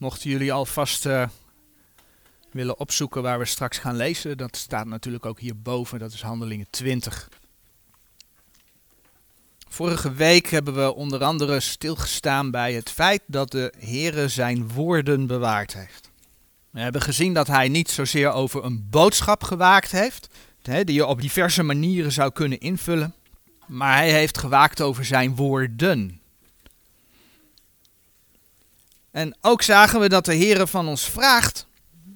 Mochten jullie alvast uh, willen opzoeken waar we straks gaan lezen, dat staat natuurlijk ook hierboven, dat is Handelingen 20. Vorige week hebben we onder andere stilgestaan bij het feit dat de Heere zijn woorden bewaard heeft. We hebben gezien dat hij niet zozeer over een boodschap gewaakt heeft, die je op diverse manieren zou kunnen invullen, maar hij heeft gewaakt over zijn woorden. En ook zagen we dat de Heere van ons vraagt,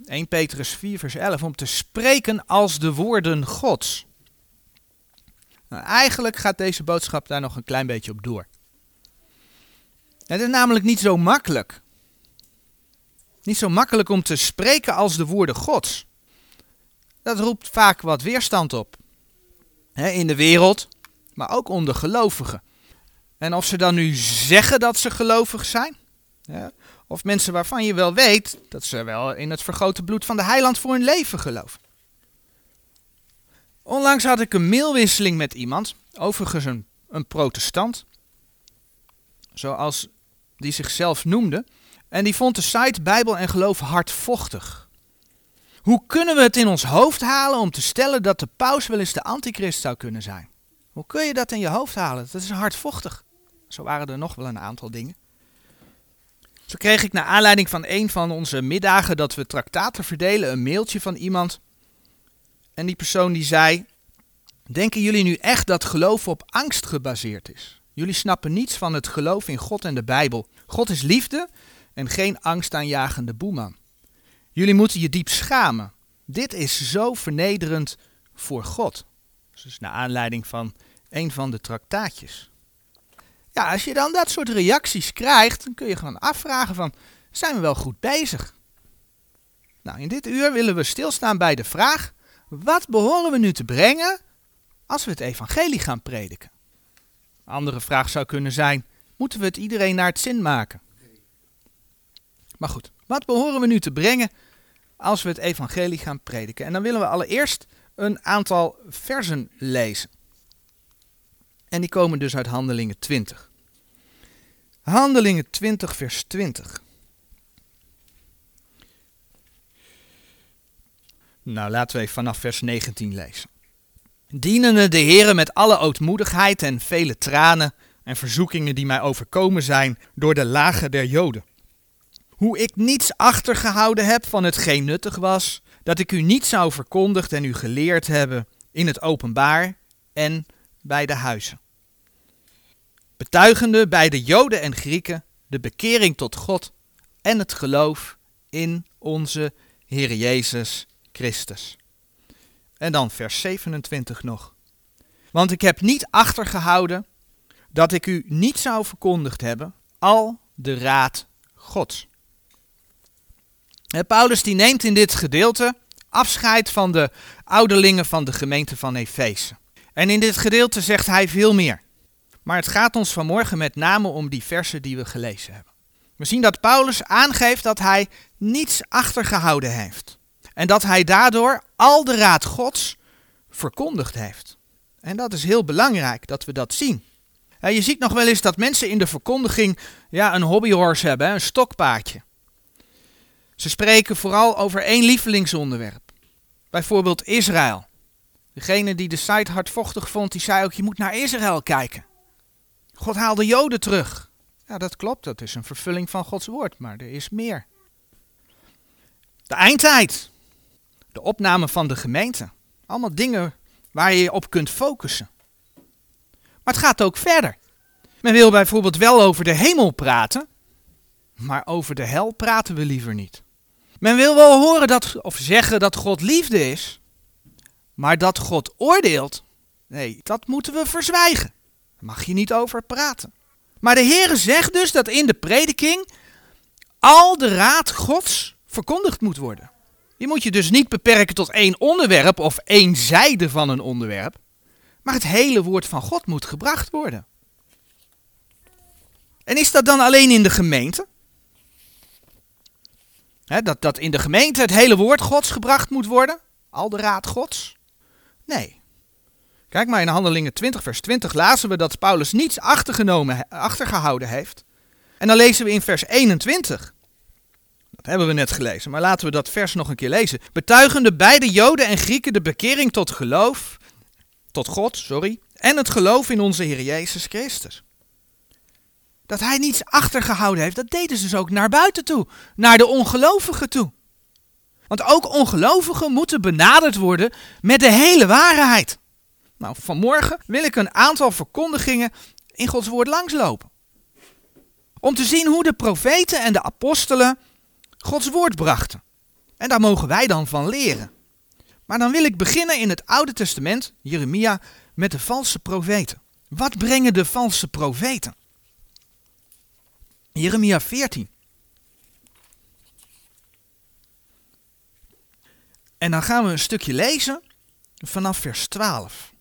1 Petrus 4 vers 11, om te spreken als de woorden Gods. Nou, eigenlijk gaat deze boodschap daar nog een klein beetje op door. Het is namelijk niet zo makkelijk. Niet zo makkelijk om te spreken als de woorden Gods. Dat roept vaak wat weerstand op. in de wereld, maar ook onder gelovigen. En of ze dan nu zeggen dat ze gelovig zijn, of mensen waarvan je wel weet dat ze wel in het vergrote bloed van de heiland voor hun leven geloven. Onlangs had ik een mailwisseling met iemand, overigens een, een protestant, zoals die zichzelf noemde, en die vond de site Bijbel en Geloof hardvochtig. Hoe kunnen we het in ons hoofd halen om te stellen dat de paus wel eens de antichrist zou kunnen zijn? Hoe kun je dat in je hoofd halen? Dat is hardvochtig. Zo waren er nog wel een aantal dingen. Zo kreeg ik naar aanleiding van een van onze middagen dat we traktaten verdelen een mailtje van iemand. En die persoon die zei: Denken jullie nu echt dat geloof op angst gebaseerd is? Jullie snappen niets van het geloof in God en de Bijbel. God is liefde en geen angstaanjagende boeman. Jullie moeten je diep schamen. Dit is zo vernederend voor God. Dus naar aanleiding van een van de traktaatjes. Ja, als je dan dat soort reacties krijgt, dan kun je gewoon afvragen van, zijn we wel goed bezig? Nou, in dit uur willen we stilstaan bij de vraag, wat behoren we nu te brengen als we het evangelie gaan prediken? Een andere vraag zou kunnen zijn, moeten we het iedereen naar het zin maken? Maar goed, wat behoren we nu te brengen als we het evangelie gaan prediken? En dan willen we allereerst een aantal versen lezen. En die komen dus uit Handelingen 20. Handelingen 20, vers 20. Nou, laten we even vanaf vers 19 lezen. Dienende de Heere met alle ootmoedigheid en vele tranen en verzoekingen die mij overkomen zijn door de lagen der Joden. Hoe ik niets achtergehouden heb van hetgeen nuttig was, dat ik u niet zou verkondigd en u geleerd hebben in het openbaar en bij de huizen betuigende bij de Joden en Grieken de bekering tot God en het geloof in onze Heer Jezus Christus. En dan vers 27 nog. Want ik heb niet achtergehouden dat ik u niet zou verkondigd hebben, al de raad Gods. Paulus die neemt in dit gedeelte afscheid van de ouderlingen van de gemeente van Efeze. En in dit gedeelte zegt hij veel meer. Maar het gaat ons vanmorgen met name om die versen die we gelezen hebben. We zien dat Paulus aangeeft dat hij niets achtergehouden heeft. En dat hij daardoor al de raad Gods verkondigd heeft. En dat is heel belangrijk dat we dat zien. Je ziet nog wel eens dat mensen in de verkondiging ja, een hobbyhorse hebben, een stokpaardje. Ze spreken vooral over één lievelingsonderwerp. Bijvoorbeeld Israël. Degene die de site hardvochtig vond, die zei ook, je moet naar Israël kijken. God haalde Joden terug. Ja, dat klopt, dat is een vervulling van Gods woord, maar er is meer. De eindtijd. De opname van de gemeente. Allemaal dingen waar je je op kunt focussen. Maar het gaat ook verder. Men wil bijvoorbeeld wel over de hemel praten, maar over de hel praten we liever niet. Men wil wel horen dat, of zeggen dat God liefde is, maar dat God oordeelt, nee, dat moeten we verzwijgen mag je niet over praten. Maar de Heere zegt dus dat in de prediking al de raad Gods verkondigd moet worden. Je moet je dus niet beperken tot één onderwerp of één zijde van een onderwerp, maar het hele woord van God moet gebracht worden. En is dat dan alleen in de gemeente? dat, dat in de gemeente het hele woord Gods gebracht moet worden? Al de raad Gods? Nee. Kijk maar in Handelingen 20, vers 20 lazen we dat Paulus niets achtergenomen, achtergehouden heeft. En dan lezen we in vers 21. Dat hebben we net gelezen, maar laten we dat vers nog een keer lezen. Betuigende beide Joden en Grieken de bekering tot geloof, tot God, sorry, en het geloof in onze Heer Jezus Christus. Dat hij niets achtergehouden heeft, dat deden ze dus ook naar buiten toe, naar de ongelovigen toe. Want ook ongelovigen moeten benaderd worden met de hele waarheid. Nou, vanmorgen wil ik een aantal verkondigingen in Gods woord langslopen. Om te zien hoe de profeten en de apostelen Gods woord brachten. En daar mogen wij dan van leren. Maar dan wil ik beginnen in het Oude Testament, Jeremia, met de valse profeten. Wat brengen de valse profeten? Jeremia 14. En dan gaan we een stukje lezen vanaf vers 12.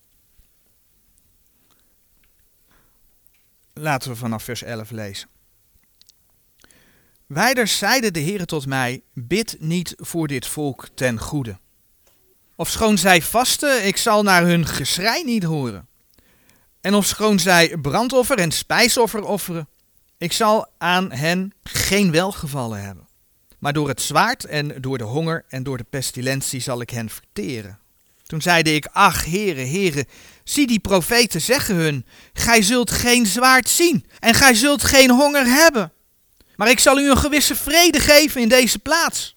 Laten we vanaf vers 11 lezen. Wijders zeide de Heere tot mij, bid niet voor dit volk ten goede. Of schoon zij vasten, ik zal naar hun geschrei niet horen. En of schoon zij brandoffer en spijsoffer offeren, ik zal aan hen geen welgevallen hebben. Maar door het zwaard en door de honger en door de pestilentie zal ik hen verteren. Toen zeide ik, ach heren, heren, zie die profeten zeggen hun, gij zult geen zwaard zien en gij zult geen honger hebben. Maar ik zal u een gewisse vrede geven in deze plaats.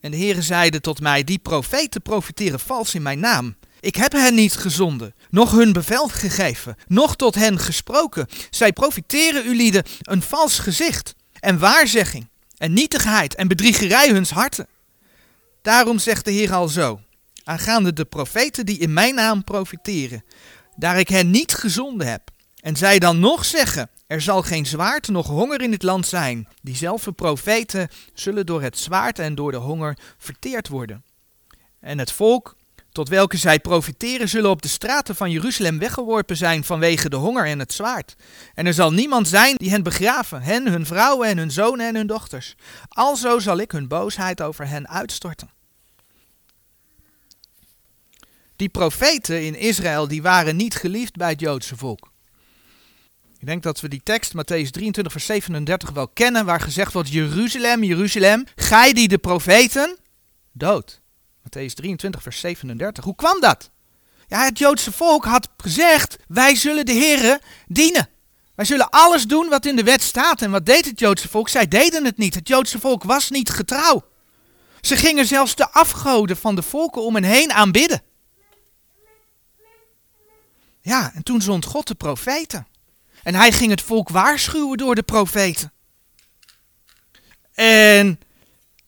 En de heren zeiden tot mij, die profeten profiteren vals in mijn naam. Ik heb hen niet gezonden, noch hun bevel gegeven, noch tot hen gesproken. Zij profiteren u lieden een vals gezicht en waarzegging en nietigheid en bedriegerij huns harten. Daarom zegt de Heer al zo, aangaande de profeten die in mijn naam profiteren, daar ik hen niet gezonden heb. En zij dan nog zeggen, er zal geen zwaard noch honger in het land zijn. Diezelfde profeten zullen door het zwaard en door de honger verteerd worden. En het volk tot welke zij profiteren, zullen op de straten van Jeruzalem weggeworpen zijn vanwege de honger en het zwaard. En er zal niemand zijn die hen begraven, hen, hun vrouwen en hun zonen en hun dochters. Alzo zal ik hun boosheid over hen uitstorten. Die profeten in Israël, die waren niet geliefd bij het Joodse volk. Ik denk dat we die tekst, Matthäus 23, vers 37, wel kennen, waar gezegd wordt, Jeruzalem, Jeruzalem, gij die de profeten dood. Matthäus 23, vers 37. Hoe kwam dat? Ja, het Joodse volk had gezegd, wij zullen de Here dienen. Wij zullen alles doen wat in de wet staat. En wat deed het Joodse volk? Zij deden het niet. Het Joodse volk was niet getrouw. Ze gingen zelfs de afgoden van de volken om hen heen aanbidden. Ja, en toen zond God de profeten. En hij ging het volk waarschuwen door de profeten. En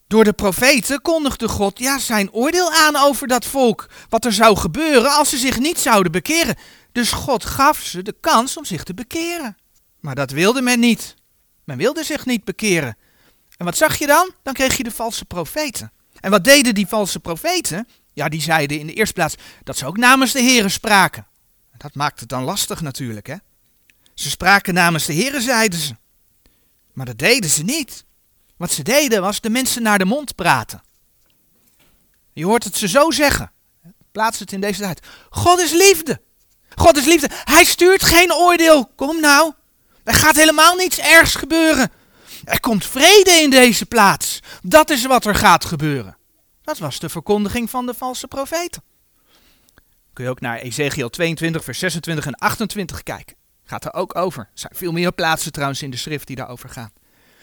door de profeten kondigde God ja, zijn oordeel aan over dat volk. Wat er zou gebeuren als ze zich niet zouden bekeren. Dus God gaf ze de kans om zich te bekeren. Maar dat wilde men niet. Men wilde zich niet bekeren. En wat zag je dan? Dan kreeg je de valse profeten. En wat deden die valse profeten? Ja, die zeiden in de eerste plaats dat ze ook namens de Heren spraken. Dat maakt het dan lastig natuurlijk, hè? Ze spraken namens de Heren, zeiden ze. Maar dat deden ze niet. Wat ze deden was de mensen naar de mond praten. Je hoort het ze zo zeggen. Plaats het in deze tijd. God is liefde. God is liefde. Hij stuurt geen oordeel. Kom nou. Er gaat helemaal niets ergs gebeuren. Er komt vrede in deze plaats. Dat is wat er gaat gebeuren. Dat was de verkondiging van de valse profeten. Kun je ook naar Ezekiel 22, vers 26 en 28 kijken. Gaat er ook over. Er zijn veel meer plaatsen trouwens in de schrift die daarover gaan.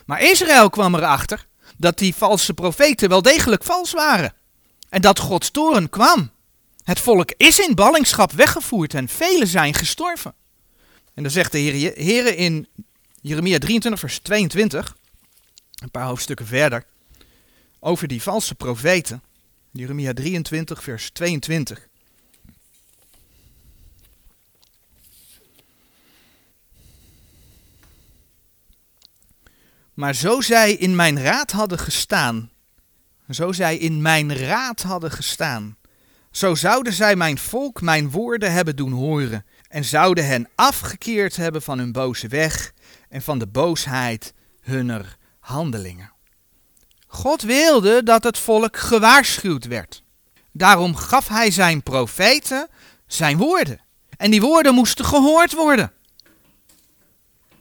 Maar Israël kwam erachter dat die valse profeten wel degelijk vals waren. En dat Gods toren kwam. Het volk is in ballingschap weggevoerd en velen zijn gestorven. En dan zegt de Heer, in Jeremia 23, vers 22, een paar hoofdstukken verder, over die valse profeten. Jeremia 23, vers 22. Maar zo zij in mijn raad hadden gestaan, zo zij in mijn raad hadden gestaan, zo zouden zij mijn volk mijn woorden hebben doen horen en zouden hen afgekeerd hebben van hun boze weg en van de boosheid hunner handelingen. God wilde dat het volk gewaarschuwd werd. Daarom gaf hij zijn profeten zijn woorden. En die woorden moesten gehoord worden.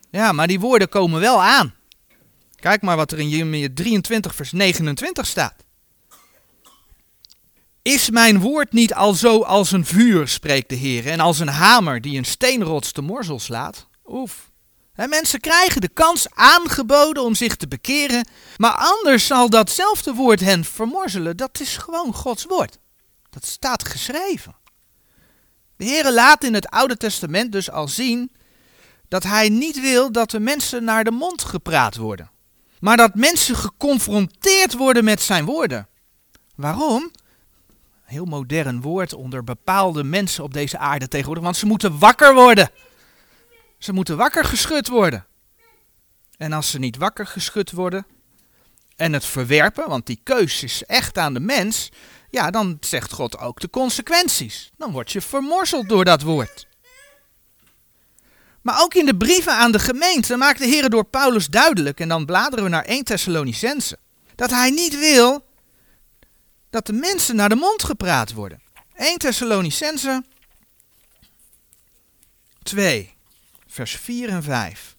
Ja, maar die woorden komen wel aan. Kijk maar wat er in Jeremia 23 vers 29 staat. Is mijn woord niet al zo als een vuur, spreekt de Heer, en als een hamer die een steenrots te morzel slaat? Oef. En mensen krijgen de kans aangeboden om zich te bekeren, maar anders zal datzelfde woord hen vermorzelen. Dat is gewoon Gods woord. Dat staat geschreven. De Heer laat in het Oude Testament dus al zien dat Hij niet wil dat de mensen naar de mond gepraat worden, maar dat mensen geconfronteerd worden met Zijn woorden. Waarom? Heel modern woord onder bepaalde mensen op deze aarde tegenwoordig, want ze moeten wakker worden. Ze moeten wakker geschud worden. En als ze niet wakker geschud worden en het verwerpen, want die keus is echt aan de mens, ja, dan zegt God ook de consequenties. Dan word je vermorzeld door dat woord. Maar ook in de brieven aan de gemeente maakt de Heer door Paulus duidelijk, en dan bladeren we naar 1 Thessalonicense, dat hij niet wil dat de mensen naar de mond gepraat worden. 1 Thessalonicense 2, vers 4 en 5.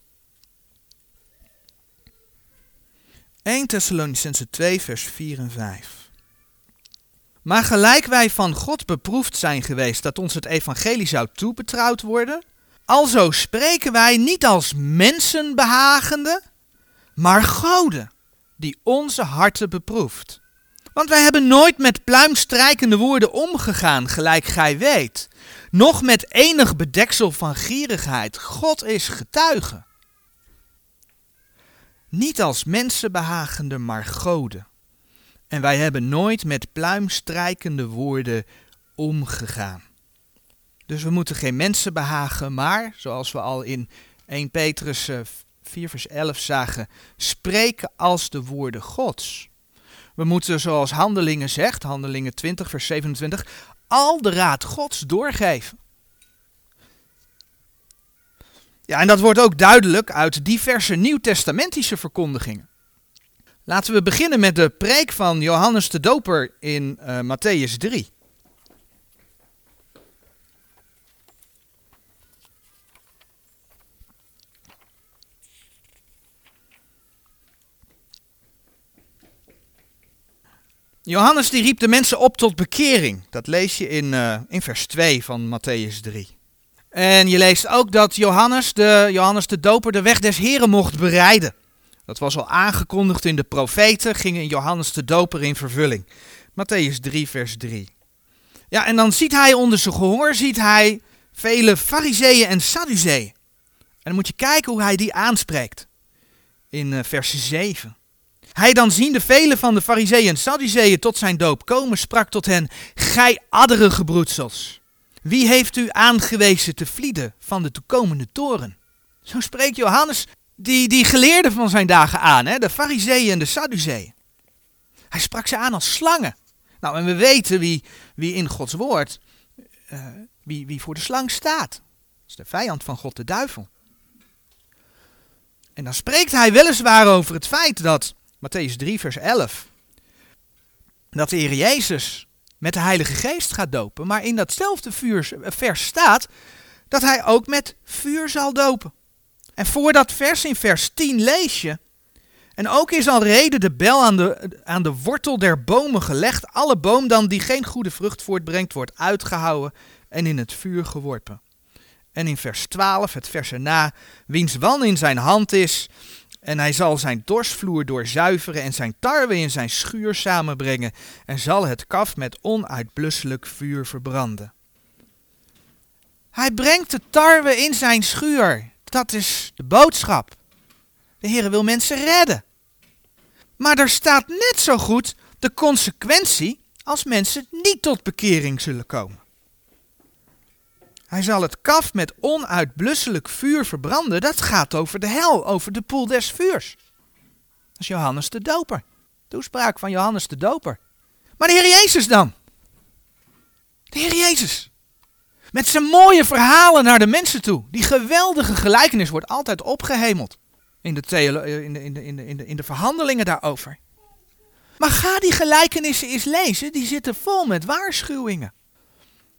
1 Thessalonicense 2, vers 4 en 5. Maar gelijk wij van God beproefd zijn geweest dat ons het evangelie zou toebetrouwd worden, alzo spreken wij niet als mensen behagende, maar goden, die onze harten beproeft. Want wij hebben nooit met pluimstrijkende woorden omgegaan, gelijk gij weet, noch met enig bedeksel van gierigheid. God is getuige. Niet als mensen behagende, maar goden. En wij hebben nooit met pluimstrijkende woorden omgegaan. Dus we moeten geen mensen behagen, maar, zoals we al in 1 Petrus 4 vers 11 zagen, spreken als de woorden Gods. We moeten, zoals Handelingen zegt, Handelingen 20 vers 27, al de raad Gods doorgeven. Ja, en dat wordt ook duidelijk uit diverse nieuwtestamentische verkondigingen. Laten we beginnen met de preek van Johannes de Doper in uh, Matthäus 3. Johannes die riep de mensen op tot bekering. Dat lees je in, uh, in vers 2 van Matthäus 3. En je leest ook dat Johannes de, Johannes de Doper de weg des Heren mocht bereiden. Dat was al aangekondigd in de profeten, ging in Johannes de Doper in vervulling. Matthäus 3, vers 3. Ja, en dan ziet hij onder zijn gehoor, ziet hij vele fariseeën en sadduceeën. En dan moet je kijken hoe hij die aanspreekt. In uh, vers 7. Hij dan ziende vele van de fariseeën en sadduceeën tot zijn doop komen, sprak tot hen, gij addere gebroedsels. Wie heeft u aangewezen te vlieden van de toekomende toren? Zo spreekt Johannes die, die geleerden van zijn dagen aan, hè, de fariseeën en de sadduceeën. Hij sprak ze aan als slangen. Nou, en we weten wie, wie in Gods woord, uh, wie, wie voor de slang staat. Dat is de vijand van God, de duivel. En dan spreekt hij weliswaar over het feit dat, Matthäus 3, vers 11, dat de Heer Jezus met de Heilige Geest gaat dopen. Maar in datzelfde vuur, vers staat dat hij ook met vuur zal dopen. En voor dat vers in vers 10 lees je. En ook is al reden de bel aan de, aan de wortel der bomen gelegd. Alle boom dan die geen goede vrucht voortbrengt, wordt uitgehouwen en in het vuur geworpen. En in vers 12, het vers erna, wiens wan in zijn hand is, en hij zal zijn dorsvloer doorzuiveren en zijn tarwe in zijn schuur samenbrengen, en zal het kaf met onuitblusselijk vuur verbranden. Hij brengt de tarwe in zijn schuur. Dat is de boodschap. De Heer wil mensen redden. Maar er staat net zo goed de consequentie als mensen niet tot bekering zullen komen. Hij zal het kaf met onuitblusselijk vuur verbranden. Dat gaat over de hel, over de poel des vuurs. Dat is Johannes de Doper. Toespraak van Johannes de Doper. Maar de Heer Jezus dan? De Heer Jezus. Met zijn mooie verhalen naar de mensen toe. Die geweldige gelijkenis wordt altijd opgehemeld. In de, in de, in de, in de, in de, in de verhandelingen daarover. Maar ga die gelijkenissen eens lezen. Die zitten vol met waarschuwingen.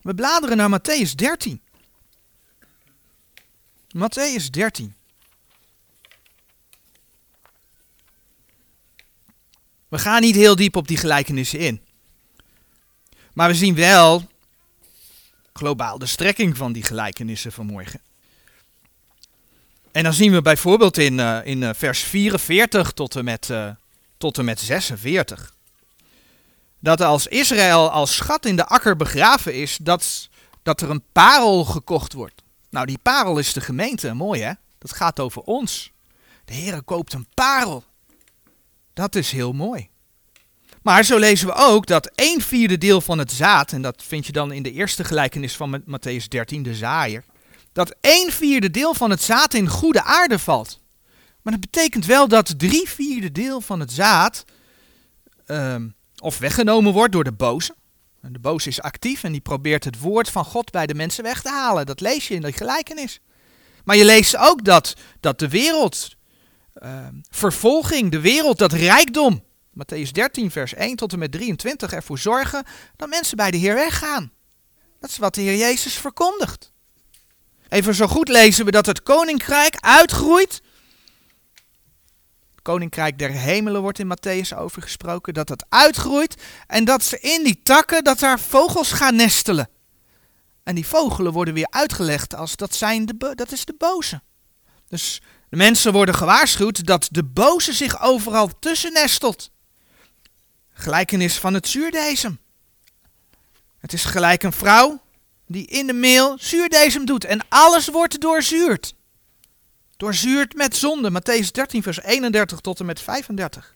We bladeren naar Matthäus 13. Matthäus 13. We gaan niet heel diep op die gelijkenissen in. Maar we zien wel globaal de strekking van die gelijkenissen vanmorgen. En dan zien we bijvoorbeeld in, uh, in uh, vers 44 tot en, met, uh, tot en met 46. Dat als Israël als schat in de akker begraven is, dat, dat er een parel gekocht wordt. Nou, die parel is de gemeente, mooi hè? Dat gaat over ons. De Heer koopt een parel. Dat is heel mooi. Maar zo lezen we ook dat een vierde deel van het zaad, en dat vind je dan in de eerste gelijkenis van Matthäus 13, de zaaier, dat een vierde deel van het zaad in goede aarde valt. Maar dat betekent wel dat drie vierde deel van het zaad um, of weggenomen wordt door de boze. De boze is actief en die probeert het woord van God bij de mensen weg te halen. Dat lees je in de gelijkenis. Maar je leest ook dat, dat de wereld, uh, vervolging, de wereld, dat rijkdom, Matthäus 13, vers 1 tot en met 23, ervoor zorgen dat mensen bij de Heer weggaan. Dat is wat de Heer Jezus verkondigt. Even zo goed lezen we dat het koninkrijk uitgroeit. Koninkrijk der hemelen wordt in Matthäus over gesproken. Dat het uitgroeit en dat ze in die takken, dat daar vogels gaan nestelen. En die vogelen worden weer uitgelegd als dat, zijn de, dat is de boze. Dus de mensen worden gewaarschuwd dat de boze zich overal tussen nestelt. Gelijkenis van het zuurdezem. Het is gelijk een vrouw die in de meel zuurdezem doet en alles wordt doorzuurd. Doorzuurd met zonde. Matthäus 13 vers 31 tot en met 35.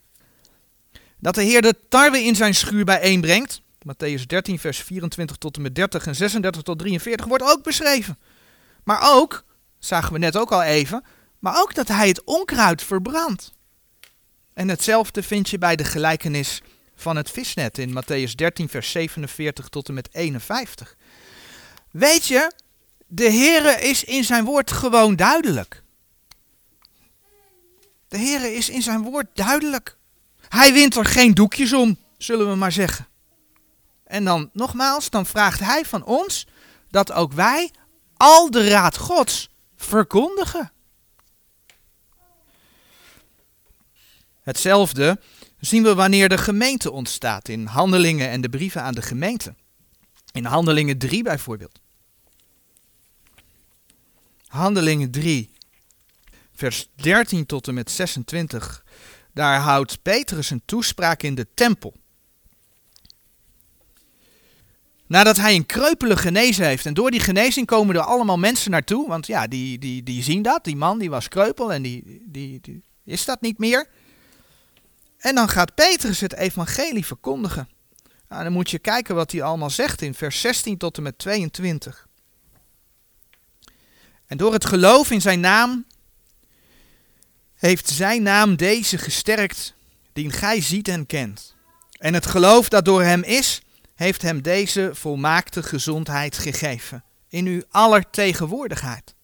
Dat de Heer de tarwe in zijn schuur bijeenbrengt. Matthäus 13 vers 24 tot en met 30 en 36 tot 43 wordt ook beschreven. Maar ook, zagen we net ook al even, maar ook dat hij het onkruid verbrandt. En hetzelfde vind je bij de gelijkenis van het visnet in Matthäus 13, vers 47 tot en met 51. Weet je, de Heere is in zijn woord gewoon duidelijk. De Heere is in zijn woord duidelijk. Hij wint er geen doekjes om, zullen we maar zeggen. En dan nogmaals, dan vraagt hij van ons dat ook wij al de raad Gods verkondigen. Hetzelfde zien we wanneer de gemeente ontstaat in handelingen en de brieven aan de gemeente. In handelingen 3 bijvoorbeeld. Handelingen 3, vers 13 tot en met 26. Daar houdt Petrus een toespraak in de tempel. Nadat hij een kreupele genezen heeft. En door die genezing komen er allemaal mensen naartoe. Want ja, die, die, die zien dat. Die man die was kreupel en die, die, die is dat niet meer. En dan gaat Petrus het evangelie verkondigen. Nou, dan moet je kijken wat hij allemaal zegt in vers 16 tot en met 22. En door het geloof in zijn naam heeft zijn naam deze gesterkt, die gij ziet en kent. En het geloof dat door hem is, heeft hem deze volmaakte gezondheid gegeven, in uw aller tegenwoordigheid.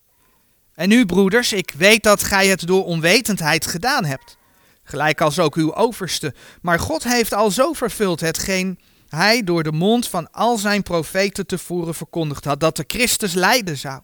En u, broeders, ik weet dat gij het door onwetendheid gedaan hebt gelijk als ook uw overste. Maar God heeft al zo vervuld hetgeen hij door de mond van al zijn profeten tevoren verkondigd had, dat de Christus lijden zou.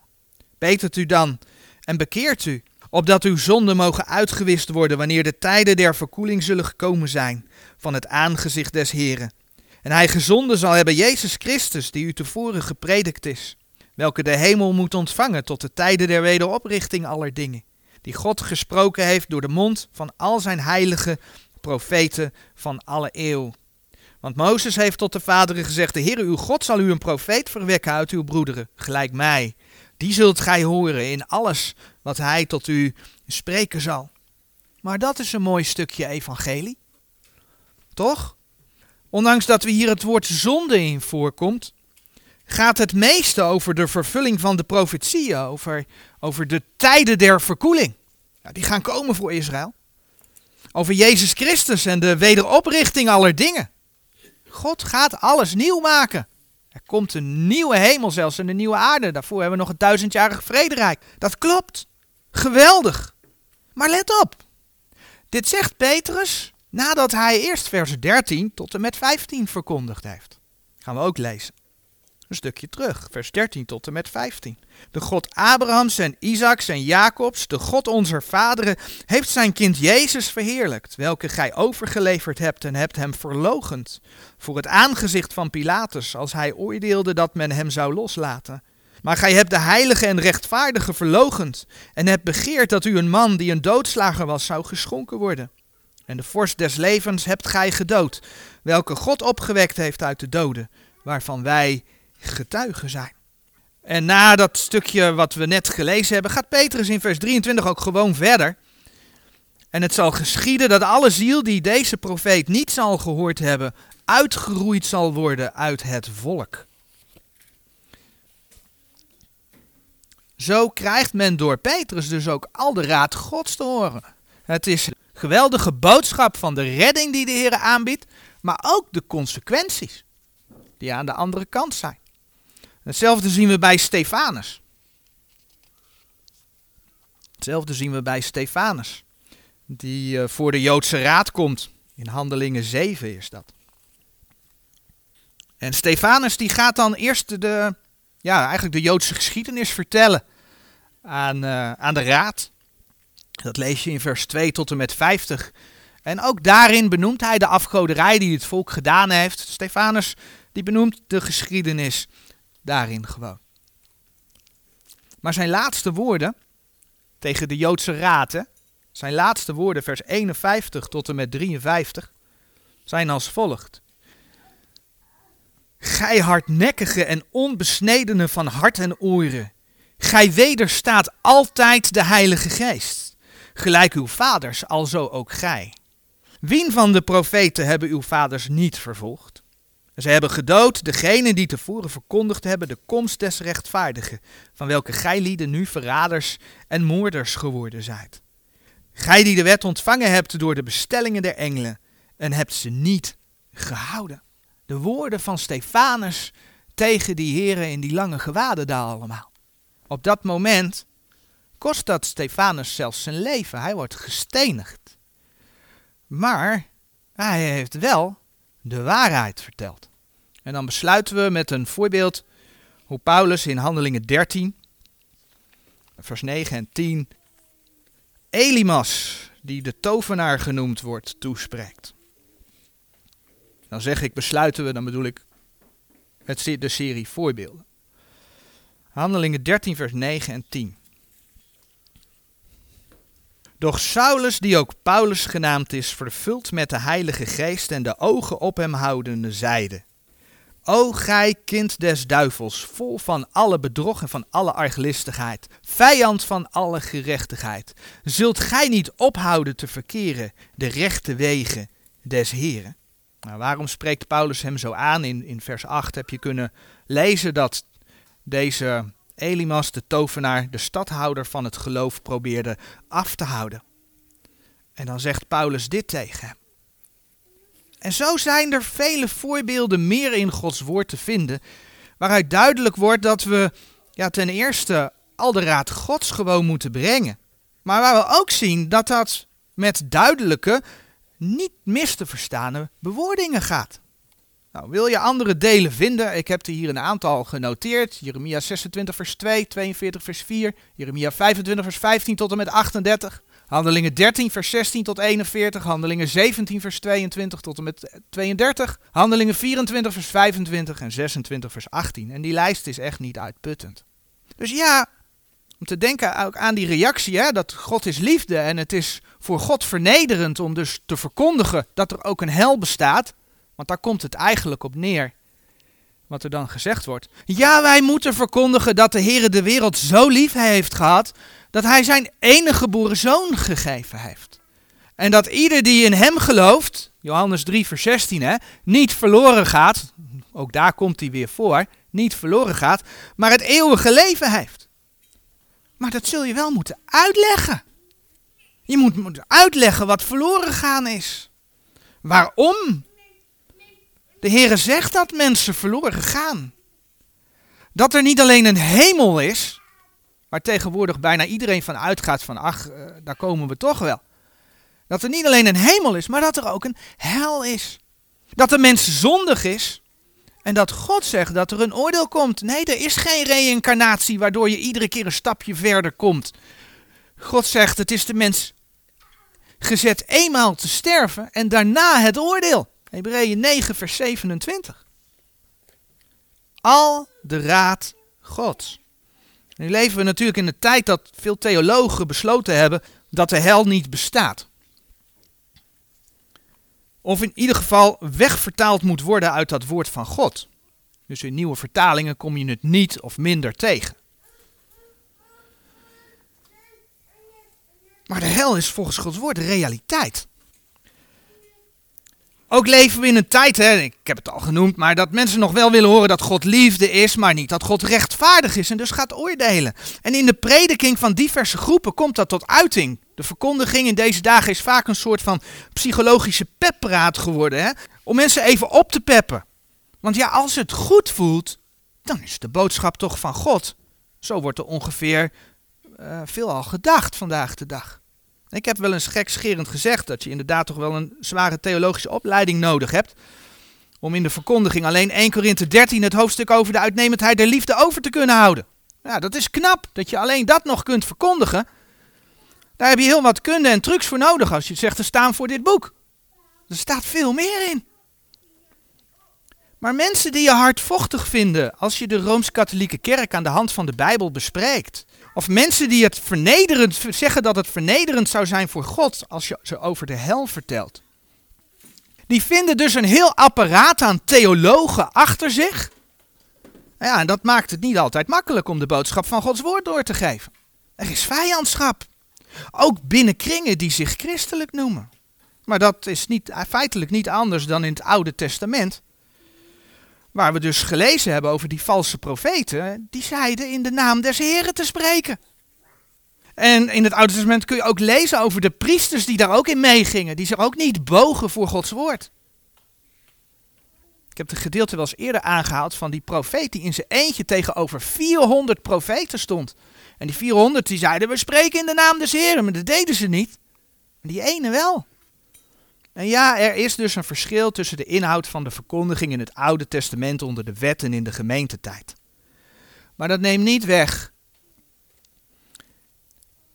Betert u dan en bekeert u, opdat uw zonden mogen uitgewist worden wanneer de tijden der verkoeling zullen gekomen zijn van het aangezicht des Heren. En hij gezonden zal hebben Jezus Christus, die u tevoren gepredikt is, welke de hemel moet ontvangen tot de tijden der wederoprichting aller dingen die God gesproken heeft door de mond van al zijn heilige profeten van alle eeuw. Want Mozes heeft tot de vaderen gezegd, de Heere uw God zal u een profeet verwekken uit uw broederen, gelijk mij. Die zult gij horen in alles wat hij tot u spreken zal. Maar dat is een mooi stukje evangelie. Toch? Ondanks dat we hier het woord zonde in voorkomt, gaat het meeste over de vervulling van de profetieën, over, over de tijden der verkoeling. Ja, die gaan komen voor Israël. Over Jezus Christus en de wederoprichting aller dingen. God gaat alles nieuw maken. Er komt een nieuwe hemel zelfs en een nieuwe aarde. Daarvoor hebben we nog een duizendjarig vrederijk. Dat klopt. Geweldig. Maar let op. Dit zegt Petrus nadat hij eerst vers 13 tot en met 15 verkondigd heeft. Gaan we ook lezen. Een stukje terug, vers 13 tot en met 15. De God Abrahams en Isaaks en Jacobs, de God onze vaderen, heeft zijn kind Jezus verheerlijkt, welke gij overgeleverd hebt en hebt hem verlogend voor het aangezicht van Pilatus, als hij oordeelde dat men hem zou loslaten. Maar gij hebt de heilige en rechtvaardige verlogend en hebt begeerd dat u een man die een doodslager was zou geschonken worden. En de vorst des levens hebt gij gedood, welke God opgewekt heeft uit de doden, waarvan wij getuigen zijn. En na dat stukje wat we net gelezen hebben, gaat Petrus in vers 23 ook gewoon verder. En het zal geschieden dat alle ziel die deze profeet niet zal gehoord hebben, uitgeroeid zal worden uit het volk. Zo krijgt men door Petrus dus ook al de raad Gods te horen. Het is een geweldige boodschap van de redding die de Heer aanbiedt, maar ook de consequenties die aan de andere kant zijn. Hetzelfde zien we bij Stefanus. Hetzelfde zien we bij Stefanus, die eh, voor de Joodse raad komt. In Handelingen 7 is dat. En Stefanus die gaat dan eerst de, ja, eigenlijk de Joodse geschiedenis vertellen aan, uh, aan de raad. Dat lees je in vers 2 tot en met 50. En ook daarin benoemt hij de afgoderij die het volk gedaan heeft. Stefanus die benoemt de geschiedenis daarin gewoon. Maar zijn laatste woorden tegen de Joodse raad, zijn laatste woorden, vers 51 tot en met 53, zijn als volgt. Gij hardnekkige en onbesnedene van hart en oren, gij wederstaat altijd de Heilige Geest, gelijk uw vaders, alzo ook gij. Wien van de profeten hebben uw vaders niet vervolgd? Ze hebben gedood degene die tevoren verkondigd hebben de komst des rechtvaardigen, van welke gij lieden nu verraders en moorders geworden zijt. Gij die de wet ontvangen hebt door de bestellingen der engelen, en hebt ze niet gehouden. De woorden van Stefanus tegen die heren in die lange gewaden daar allemaal. Op dat moment kost dat Stefanus zelfs zijn leven. Hij wordt gestenigd. Maar hij heeft wel de waarheid verteld. En dan besluiten we met een voorbeeld hoe Paulus in Handelingen 13, vers 9 en 10, Elimas, die de tovenaar genoemd wordt, toespreekt. Dan zeg ik besluiten we, dan bedoel ik het, de serie voorbeelden. Handelingen 13, vers 9 en 10. Doch Saulus, die ook Paulus genaamd is, vervuld met de Heilige Geest en de ogen op hem houdende, zeide: O gij kind des duivels, vol van alle bedrog en van alle arglistigheid, vijand van alle gerechtigheid, zult gij niet ophouden te verkeren de rechte wegen des Heren? Nou, waarom spreekt Paulus hem zo aan? In, in vers 8 heb je kunnen lezen dat deze Elimas, de tovenaar, de stadhouder van het geloof, probeerde af te houden. En dan zegt Paulus dit tegen hem. En zo zijn er vele voorbeelden meer in Gods woord te vinden, waaruit duidelijk wordt dat we ja, ten eerste al de raad Gods gewoon moeten brengen. Maar waar we ook zien dat dat met duidelijke, niet mis te verstaande bewoordingen gaat. Nou, wil je andere delen vinden? Ik heb er hier een aantal genoteerd. Jeremia 26 vers 2, 42 vers 4, Jeremia 25 vers 15 tot en met 38. Handelingen 13 vers 16 tot 41, Handelingen 17 vers 22 tot en met 32, Handelingen 24 vers 25 en 26 vers 18. En die lijst is echt niet uitputtend. Dus ja, om te denken ook aan die reactie, hè, dat God is liefde en het is voor God vernederend om dus te verkondigen dat er ook een hel bestaat. Want daar komt het eigenlijk op neer. Wat er dan gezegd wordt. Ja, wij moeten verkondigen dat de Heer de wereld zo lief heeft gehad. dat hij zijn enige geboren zoon gegeven heeft. En dat ieder die in hem gelooft. Johannes 3, vers 16, hè, niet verloren gaat. Ook daar komt hij weer voor. Niet verloren gaat, maar het eeuwige leven heeft. Maar dat zul je wel moeten uitleggen. Je moet, moet uitleggen wat verloren gaan is. Waarom de Heere zegt dat mensen verloren gaan. Dat er niet alleen een hemel is, waar tegenwoordig bijna iedereen van uitgaat van ach, eh, daar komen we toch wel. Dat er niet alleen een hemel is, maar dat er ook een hel is. Dat de mens zondig is En dat God zegt dat er een oordeel komt. Nee, er is geen reïncarnatie waardoor je iedere keer een stapje verder komt. God zegt het is de mens gezet eenmaal te sterven en daarna het oordeel. Hebreeën 9 vers 27. Al de raad Gods. Nu leven we natuurlijk in de tijd dat veel theologen besloten hebben dat de hel niet bestaat. Of in ieder geval wegvertaald moet worden uit dat woord van God. Dus in nieuwe vertalingen kom je het niet of minder tegen. Maar de hel is volgens Gods woord realiteit. Ook leven we in een tijd, hè, ik heb het al genoemd, maar dat mensen nog wel willen horen dat God liefde is, maar niet dat God rechtvaardig is en dus gaat oordelen. En in de prediking van diverse groepen komt dat tot uiting. De verkondiging in deze dagen is vaak een soort van psychologische peppraat geworden, hè, om mensen even op te peppen. Want ja, als het goed voelt, dan is de boodschap toch van God. Zo wordt er ongeveer uh, veelal gedacht vandaag de dag. Ik heb wel eens gekscherend gezegd dat je inderdaad toch wel een zware theologische opleiding nodig hebt. Om in de verkondiging alleen 1 Korinthe 13 het hoofdstuk over de uitnemendheid der liefde over te kunnen houden. Ja, dat is knap dat je alleen dat nog kunt verkondigen. Daar heb je heel wat kunde en trucs voor nodig als je zegt te staan voor dit boek. Er staat veel meer in. Maar mensen die je hardvochtig vinden als je de Rooms-Katholieke Kerk aan de hand van de Bijbel bespreekt, of mensen die het vernederend zeggen dat het vernederend zou zijn voor God als je ze over de hel vertelt. Die vinden dus een heel apparaat aan theologen achter zich. Ja, en dat maakt het niet altijd makkelijk om de boodschap van Gods woord door te geven. Er is vijandschap. Ook binnen kringen die zich christelijk noemen. Maar dat is niet, feitelijk niet anders dan in het Oude Testament. Waar we dus gelezen hebben over die valse profeten, die zeiden in de naam des Heren te spreken. En in het Oude Testament kun je ook lezen over de priesters die daar ook in meegingen, die zich ook niet bogen voor Gods woord. Ik heb het gedeelte wel eens eerder aangehaald van die profeet die in zijn eentje tegenover 400 profeten stond. En die 400 die zeiden, we spreken in de naam des Heren, maar dat deden ze niet. Die ene wel. En ja, er is dus een verschil tussen de inhoud van de verkondiging in het Oude Testament onder de wetten in de gemeentetijd. Maar dat neemt niet weg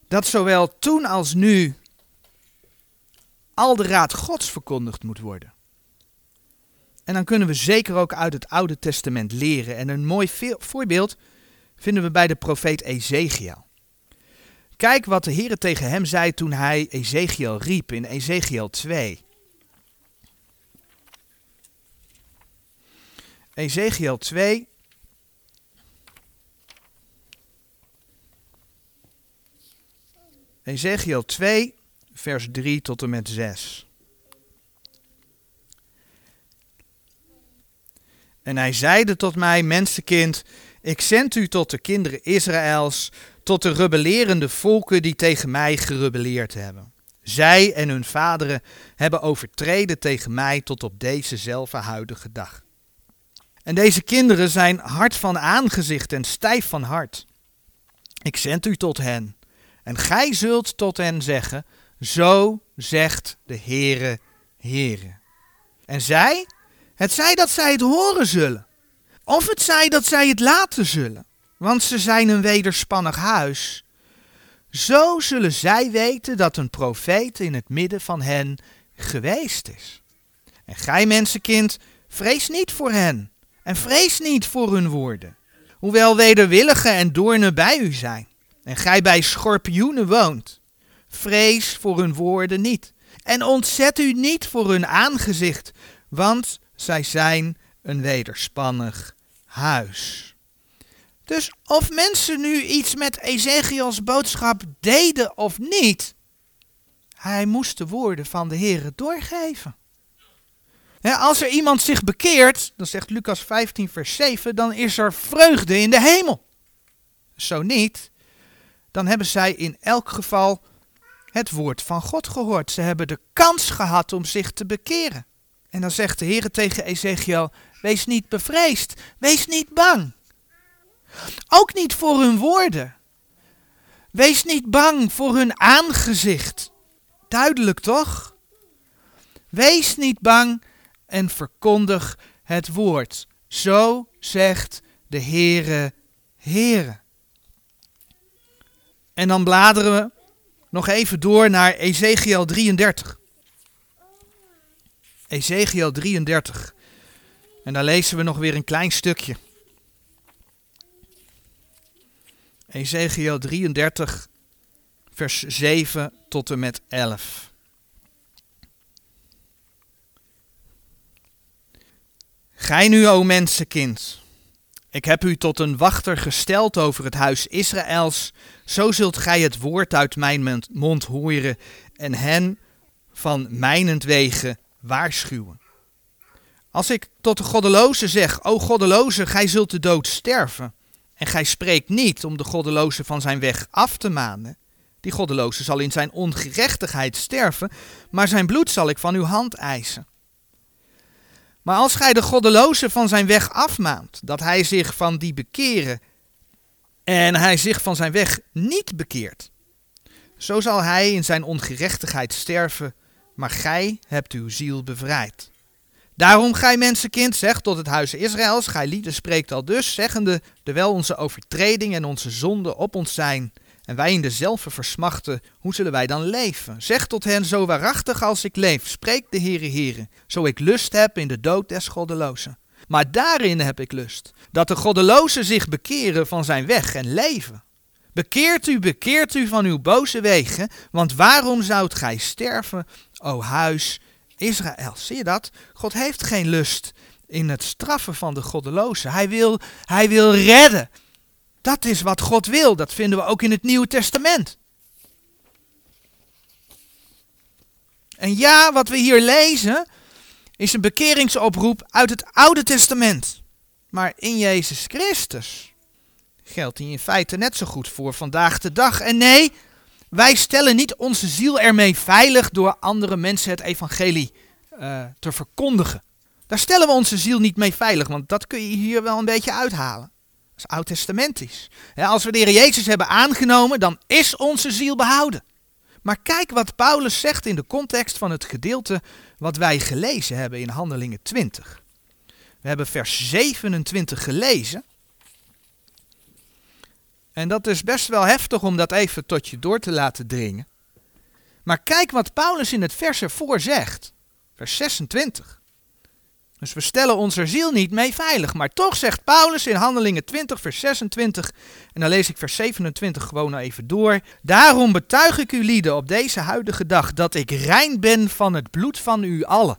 dat zowel toen als nu al de raad Gods verkondigd moet worden. En dan kunnen we zeker ook uit het Oude Testament leren. En een mooi voorbeeld vinden we bij de profeet Ezekiel. Kijk wat de Heer tegen hem zei toen hij Ezekiel riep in Ezekiel 2. Ezekiel 2. Ezekiel 2, vers 3 tot en met 6. En hij zeide tot mij, mensenkind, ik zend u tot de kinderen Israëls, tot de rebellerende volken die tegen mij gerebelleerd hebben. Zij en hun vaderen hebben overtreden tegen mij tot op dezezelfde huidige dag. En deze kinderen zijn hard van aangezicht en stijf van hart. Ik zend u tot hen. En gij zult tot hen zeggen, zo zegt de Heere, Heere. En zij, het zij dat zij het horen zullen, of het zij dat zij het laten zullen, want ze zijn een wederspannig huis. Zo zullen zij weten dat een profeet in het midden van hen geweest is. En gij mensenkind, vrees niet voor hen, en vrees niet voor hun woorden, hoewel wederwillige en doornen bij u zijn, en gij bij schorpioenen woont. Vrees voor hun woorden niet, en ontzet u niet voor hun aangezicht, want zij zijn een wederspannig huis. Dus of mensen nu iets met Ezekiels boodschap deden of niet, hij moest de woorden van de Heer doorgeven als er iemand zich bekeert, dan zegt Lucas 15, vers 7, dan is er vreugde in de hemel. Zo niet, dan hebben zij in elk geval het woord van God gehoord. Ze hebben de kans gehad om zich te bekeren. En dan zegt de Heer tegen Ezekiel, wees niet bevreesd, wees niet bang. Ook niet voor hun woorden. Wees niet bang voor hun aangezicht. Duidelijk toch? Wees niet bang en verkondig het woord. Zo zegt de Heere, Heere. En dan bladeren we nog even door naar Ezekiel 33. Ezekiel 33. En daar lezen we nog weer een klein stukje. Ezekiel 33, vers 7 tot en met 11. Gij nu, o mensenkind, ik heb u tot een wachter gesteld over het huis Israëls, zo zult gij het woord uit mijn mond horen en hen van mijnentwege waarschuwen. Als ik tot de goddeloze zeg, o goddeloze, gij zult de dood sterven, en gij spreekt niet om de goddeloze van zijn weg af te manen, die goddeloze zal in zijn ongerechtigheid sterven, maar zijn bloed zal ik van uw hand eisen. Maar als gij de goddeloze van zijn weg afmaant, dat hij zich van die bekeren en hij zich van zijn weg niet bekeert, zo zal hij in zijn ongerechtigheid sterven, maar gij hebt uw ziel bevrijd. Daarom, gij mensenkind, zegt tot het huis Israëls, gij lieden spreekt al dus, zeggende, terwijl onze overtreding en onze zonde op ons zijn, en wij in dezelfde versmachten, hoe zullen wij dan leven? Zeg tot hen, zo waarachtig als ik leef, spreekt de Heere Heere, zo ik lust heb in de dood des goddelozen. Maar daarin heb ik lust, dat de goddelozen zich bekeren van zijn weg en leven. Bekeert u, bekeert u van uw boze wegen, want waarom zoudt gij sterven, o huis Israël? Zie je dat? God heeft geen lust in het straffen van de goddelozen. Hij wil, hij wil redden. Dat is wat God wil. Dat vinden we ook in het Nieuwe Testament. En ja, wat we hier lezen is een bekeringsoproep uit het Oude Testament. Maar in Jezus Christus geldt die in feite net zo goed voor vandaag de dag. En nee, wij stellen niet onze ziel ermee veilig door andere mensen het evangelie uh, te verkondigen. Daar stellen we onze ziel niet mee veilig, want dat kun je hier wel een beetje uithalen. Dat is oud-testamentisch. als we de Heer Jezus hebben aangenomen, dan is onze ziel behouden. Maar kijk wat Paulus zegt in de context van het gedeelte wat wij gelezen hebben in Handelingen 20. We hebben vers 27 gelezen. En dat is best wel heftig om dat even tot je door te laten dringen. Maar kijk wat Paulus in het vers ervoor zegt. Vers 26. Dus we stellen onze ziel niet mee veilig. Maar toch zegt Paulus in Handelingen 20, vers 26, en dan lees ik vers 27 gewoon even door. Daarom betuig ik u lieden op deze huidige dag dat ik rein ben van het bloed van u allen.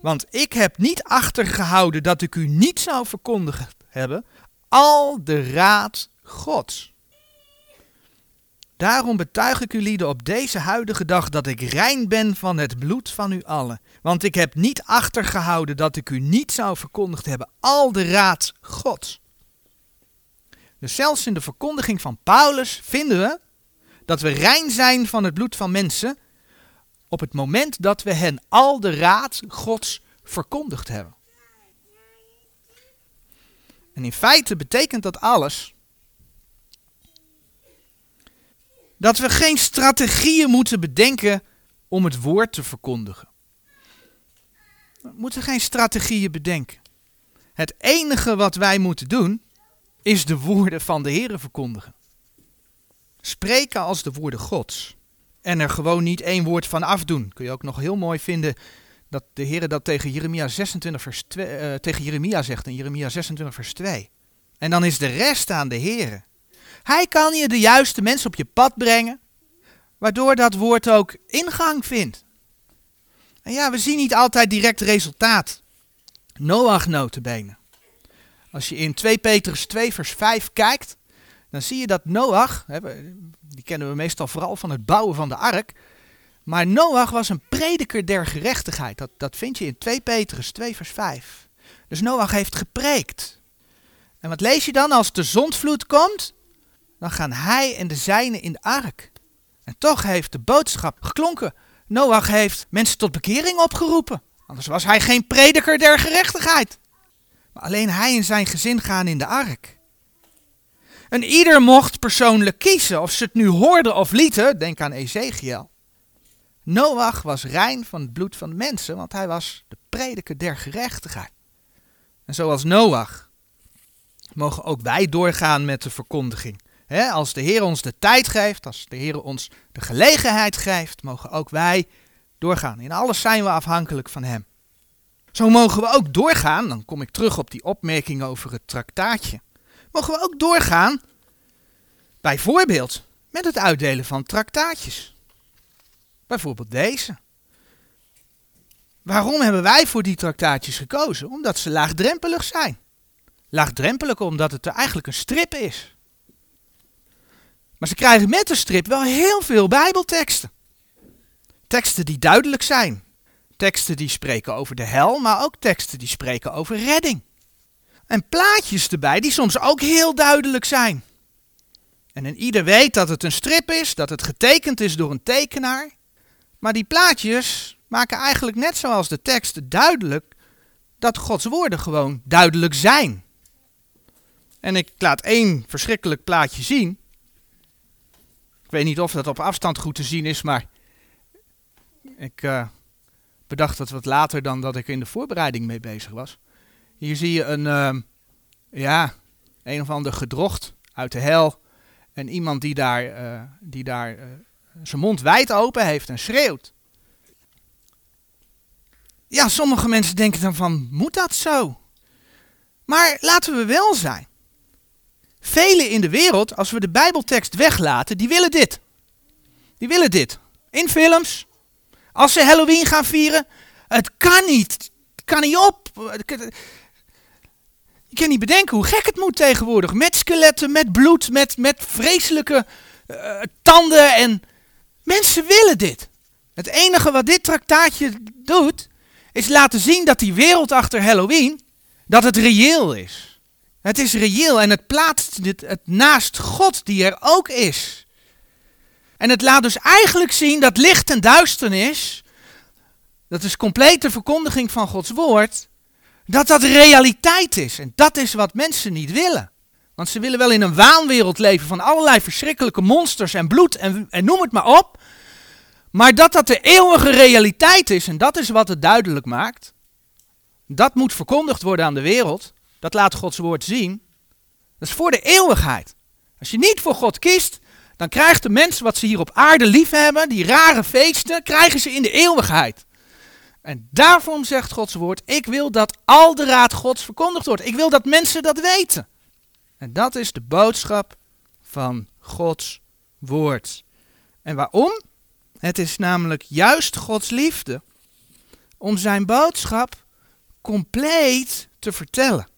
Want ik heb niet achtergehouden dat ik u niet zou verkondigd hebben, al de raad Gods. Daarom betuig ik u lieden op deze huidige dag dat ik rein ben van het bloed van u allen. Want ik heb niet achtergehouden dat ik u niet zou verkondigd hebben al de raad Gods. Dus zelfs in de verkondiging van Paulus vinden we dat we rein zijn van het bloed van mensen op het moment dat we hen al de raad Gods verkondigd hebben. En in feite betekent dat alles dat we geen strategieën moeten bedenken om het woord te verkondigen. We moeten geen strategieën bedenken. Het enige wat wij moeten doen, is de woorden van de Heer verkondigen. Spreken als de woorden Gods. En er gewoon niet één woord van afdoen. Kun je ook nog heel mooi vinden dat de Heer dat tegen Jeremia 26 vers 2, uh, tegen Jeremia zegt in Jeremia 26 vers 2. En dan is de rest aan de Heer. Hij kan je de juiste mensen op je pad brengen, waardoor dat woord ook ingang vindt. En ja, we zien niet altijd direct resultaat. Noach notenbenen. Als je in 2 Petrus 2 vers 5 kijkt, dan zie je dat Noach, die kennen we meestal vooral van het bouwen van de ark, maar Noach was een prediker der gerechtigheid. Dat, dat vind je in 2 Petrus 2 vers 5. Dus Noach heeft gepreekt. En wat lees je dan als de zondvloed komt? Dan gaan hij en de zijnen in de ark. En toch heeft de boodschap geklonken. Noach heeft mensen tot bekering opgeroepen. Anders was hij geen prediker der gerechtigheid. Maar alleen hij en zijn gezin gaan in de ark. En ieder mocht persoonlijk kiezen of ze het nu hoorden of lieten. Denk aan Ezekiel. Noach was rein van het bloed van mensen, want hij was de prediker der gerechtigheid. En zoals Noach mogen ook wij doorgaan met de verkondiging. Als de Heer ons de tijd geeft, als de Heer ons de gelegenheid geeft, mogen ook wij doorgaan. In alles zijn we afhankelijk van Hem. Zo mogen we ook doorgaan, dan kom ik terug op die opmerking over het traktaatje. Mogen we ook doorgaan, bijvoorbeeld met het uitdelen van traktaatjes. Bijvoorbeeld deze. Waarom hebben wij voor die traktaatjes gekozen? Omdat ze laagdrempelig zijn. Laagdrempelig omdat het er eigenlijk een strip is. Maar ze krijgen met de strip wel heel veel Bijbelteksten. Teksten die duidelijk zijn. Teksten die spreken over de hel, maar ook teksten die spreken over redding. En plaatjes erbij die soms ook heel duidelijk zijn. En een ieder weet dat het een strip is, dat het getekend is door een tekenaar. Maar die plaatjes maken eigenlijk net zoals de teksten duidelijk dat Gods woorden gewoon duidelijk zijn. En ik laat één verschrikkelijk plaatje zien. Ik weet niet of dat op afstand goed te zien is, maar ik uh, bedacht dat wat later dan dat ik in de voorbereiding mee bezig was. Hier zie je een, uh, ja, een of ander gedrocht uit de hel. En iemand die daar, uh, die daar uh, zijn mond wijd open heeft en schreeuwt. Ja, sommige mensen denken dan van, moet dat zo? Maar laten we wel zijn. Velen in de wereld, als we de Bijbeltekst weglaten, die willen dit. Die willen dit. In films, als ze Halloween gaan vieren, het kan niet. Het kan niet op. Je kan niet bedenken hoe gek het moet tegenwoordig. Met skeletten, met bloed, met, met vreselijke uh, tanden. En mensen willen dit. Het enige wat dit traktaatje doet, is laten zien dat die wereld achter Halloween, dat het reëel is. Het is reëel en het plaatst het, het naast God die er ook is. En het laat dus eigenlijk zien dat licht en duisternis, dat is complete verkondiging van Gods woord, dat dat realiteit is. En dat is wat mensen niet willen. Want ze willen wel in een waanwereld leven van allerlei verschrikkelijke monsters en bloed en noem het maar op. Maar dat dat de eeuwige realiteit is, en dat is wat het duidelijk maakt, dat moet verkondigd worden aan de wereld. Dat laat Gods woord zien. Dat is voor de eeuwigheid. Als je niet voor God kiest, dan krijgt de mens wat ze hier op aarde lief hebben, die rare feesten, krijgen ze in de eeuwigheid. En daarom zegt Gods woord, ik wil dat al de raad Gods verkondigd wordt. Ik wil dat mensen dat weten. En dat is de boodschap van Gods woord. En waarom? Het is namelijk juist Gods liefde om zijn boodschap compleet te vertellen.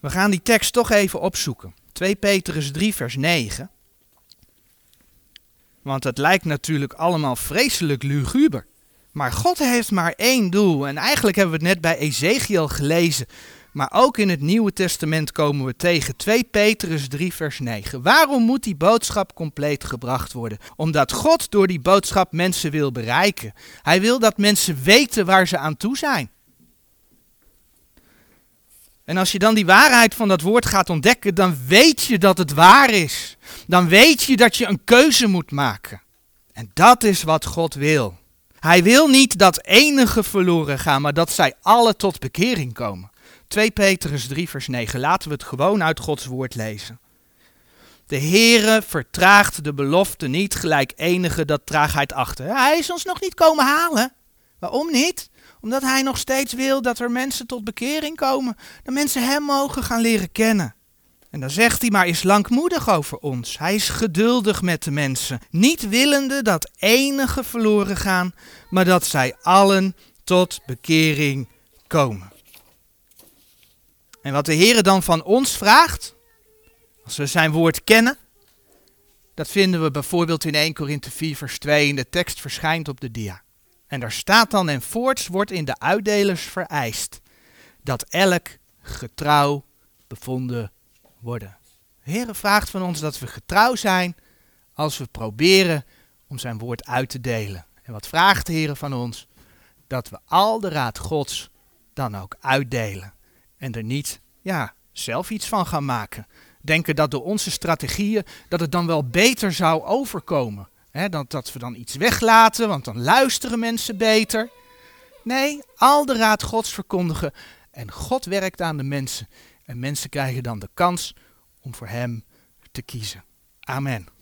We gaan die tekst toch even opzoeken. 2 Petrus 3, vers 9. Want het lijkt natuurlijk allemaal vreselijk luguber. Maar God heeft maar één doel. En eigenlijk hebben we het net bij Ezekiel gelezen. Maar ook in het Nieuwe Testament komen we tegen 2 Petrus 3 vers 9. Waarom moet die boodschap compleet gebracht worden? Omdat God door die boodschap mensen wil bereiken. Hij wil dat mensen weten waar ze aan toe zijn. En als je dan die waarheid van dat woord gaat ontdekken, dan weet je dat het waar is. Dan weet je dat je een keuze moet maken. En dat is wat God wil. Hij wil niet dat enige verloren gaan, maar dat zij alle tot bekering komen. 2 Petrus 3 vers 9. Laten we het gewoon uit Gods woord lezen. De Heere vertraagt de belofte niet gelijk enige dat traagheid achter. Hij is ons nog niet komen halen. Waarom niet? Omdat hij nog steeds wil dat er mensen tot bekering komen. Dat mensen hem mogen gaan leren kennen. En dan zegt hij maar is langmoedig over ons. Hij is geduldig met de mensen. Niet willende dat enige verloren gaan, maar dat zij allen tot bekering komen. En wat de Heer dan van ons vraagt, als we zijn woord kennen, dat vinden we bijvoorbeeld in 1 Korinthe 4 vers 2 in de tekst verschijnt op de dia. En daar staat dan en voorts wordt in de uitdelers vereist dat elk getrouw bevonden worden. De Heer vraagt van ons dat we getrouw zijn als we proberen om zijn woord uit te delen. En wat vraagt de Heer van ons? Dat we al de raad Gods dan ook uitdelen. En er niet ja, zelf iets van gaan maken. Denken dat door onze strategieën dat het dan wel beter zou overkomen. Dat, dat we dan iets weglaten, want dan luisteren mensen beter. Nee, al de raad Gods verkondigen En God werkt aan de mensen. En mensen krijgen dan de kans om voor Hem te kiezen. Amen.